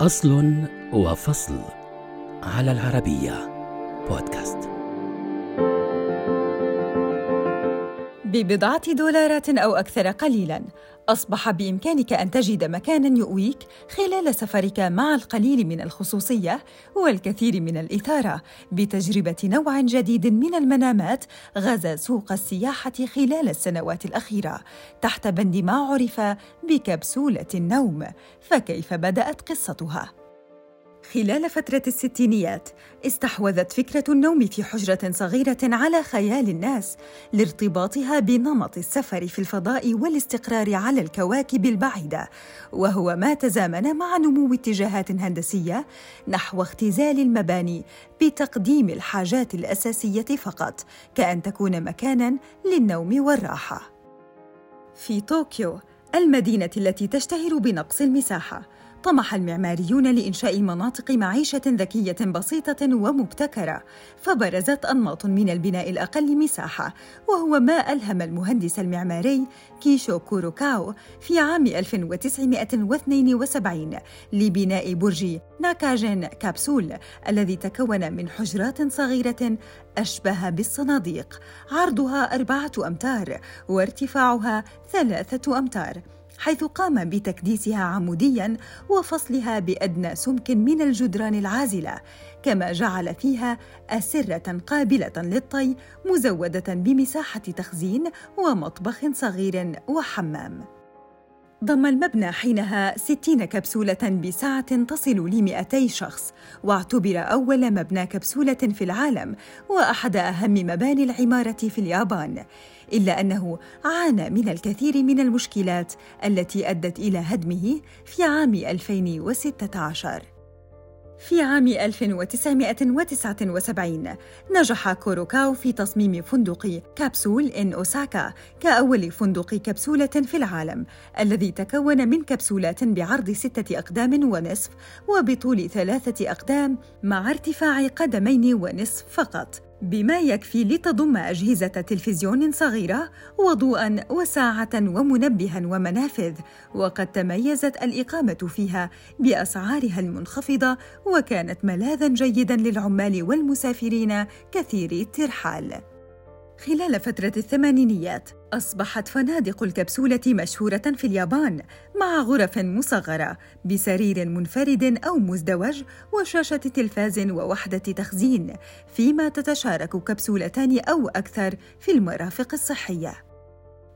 أصل وفصل على العربية بودكاست. ببضعة دولارات أو أكثر قليلاً. أصبح بإمكانك أن تجد مكاناً يؤويك خلال سفرك مع القليل من الخصوصية والكثير من الإثارة بتجربة نوع جديد من المنامات غزا سوق السياحة خلال السنوات الأخيرة تحت بند ما عرف بكبسولة النوم فكيف بدأت قصتها؟ خلال فترة الستينيات استحوذت فكرة النوم في حجرة صغيرة على خيال الناس لارتباطها بنمط السفر في الفضاء والاستقرار على الكواكب البعيدة وهو ما تزامن مع نمو اتجاهات هندسية نحو اختزال المباني بتقديم الحاجات الأساسية فقط كأن تكون مكاناً للنوم والراحة. في طوكيو المدينة التي تشتهر بنقص المساحة طمح المعماريون لإنشاء مناطق معيشة ذكية بسيطة ومبتكرة، فبرزت أنماط من البناء الأقل مساحة، وهو ما ألهم المهندس المعماري كيشو كوروكاو في عام 1972 لبناء برج ناكاجين كابسول الذي تكون من حجرات صغيرة أشبه بالصناديق، عرضها أربعة أمتار وارتفاعها ثلاثة أمتار. حيث قام بتكديسها عموديا وفصلها بأدنى سمك من الجدران العازلة كما جعل فيها أسرة قابلة للطي مزودة بمساحة تخزين ومطبخ صغير وحمام. ضم المبنى حينها 60 كبسولة بسعة تصل ل 200 شخص، واعتبر أول مبنى كبسولة في العالم وأحد أهم مباني العمارة في اليابان، إلا أنه عانى من الكثير من المشكلات التي أدت إلى هدمه في عام 2016. في عام 1979 نجح كوروكاو في تصميم فندق كابسول إن أوساكا كأول فندق كبسولة في العالم الذي تكون من كبسولات بعرض ستة أقدام ونصف وبطول ثلاثة أقدام مع ارتفاع قدمين ونصف فقط بما يكفي لتضم أجهزة تلفزيون صغيرة وضوءا وساعة ومنبها ومنافذ وقد تميزت الإقامة فيها بأسعارها المنخفضة وكانت ملاذا جيدا للعمال والمسافرين كثيري الترحال. خلال فترة الثمانينيات أصبحت فنادق الكبسولة مشهورة في اليابان مع غرف مصغرة بسرير منفرد أو مزدوج وشاشة تلفاز ووحدة تخزين فيما تتشارك كبسولتان أو أكثر في المرافق الصحية.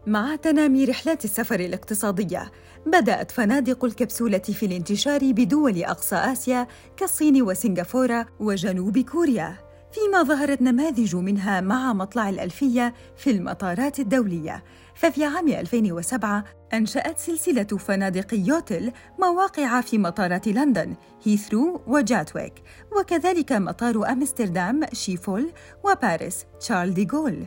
مع تنامي رحلات السفر الاقتصادية بدأت فنادق الكبسولة في الانتشار بدول أقصى آسيا كالصين وسنغافورة وجنوب كوريا. فيما ظهرت نماذج منها مع مطلع الألفية في المطارات الدولية. ففي عام 2007 أنشأت سلسلة فنادق Yotel مواقع في مطارات لندن هيثرو وجاتويك وكذلك مطار أمستردام شيفول وباريس شارل دي جول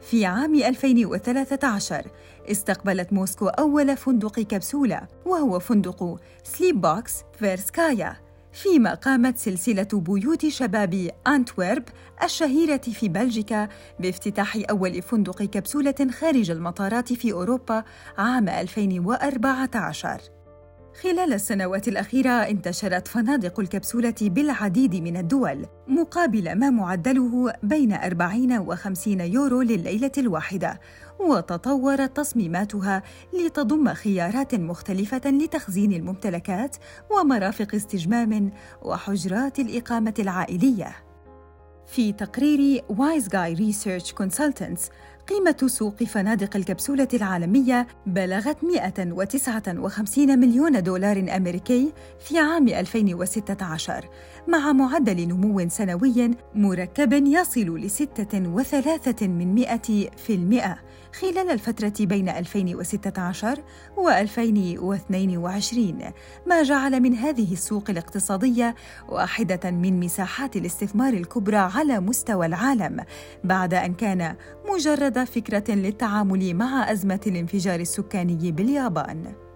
في عام 2013 استقبلت موسكو أول فندق كبسولة وهو فندق Sleepbox تفيرسكايا. فيما قامت سلسلة بيوت شباب أنتورب الشهيرة في بلجيكا بافتتاح أول فندق كبسولة خارج المطارات في أوروبا عام 2014 خلال السنوات الأخيرة انتشرت فنادق الكبسولة بالعديد من الدول مقابل ما معدله بين 40 و 50 يورو لليلة الواحدة وتطورت تصميماتها لتضم خيارات مختلفة لتخزين الممتلكات ومرافق استجمام وحجرات الإقامة العائلية. في تقرير WiseGuy Research Consultants قيمة سوق فنادق الكبسولة العالمية بلغت 159 مليون دولار أمريكي في عام 2016 مع معدل نمو سنوي مركب يصل ل 6.3% خلال الفترة بين 2016 و 2022 ما جعل من هذه السوق الاقتصادية واحدة من مساحات الاستثمار الكبرى على مستوى العالم بعد أن كان مجرد فكرة للتعامل مع أزمة الانفجار السكاني باليابان.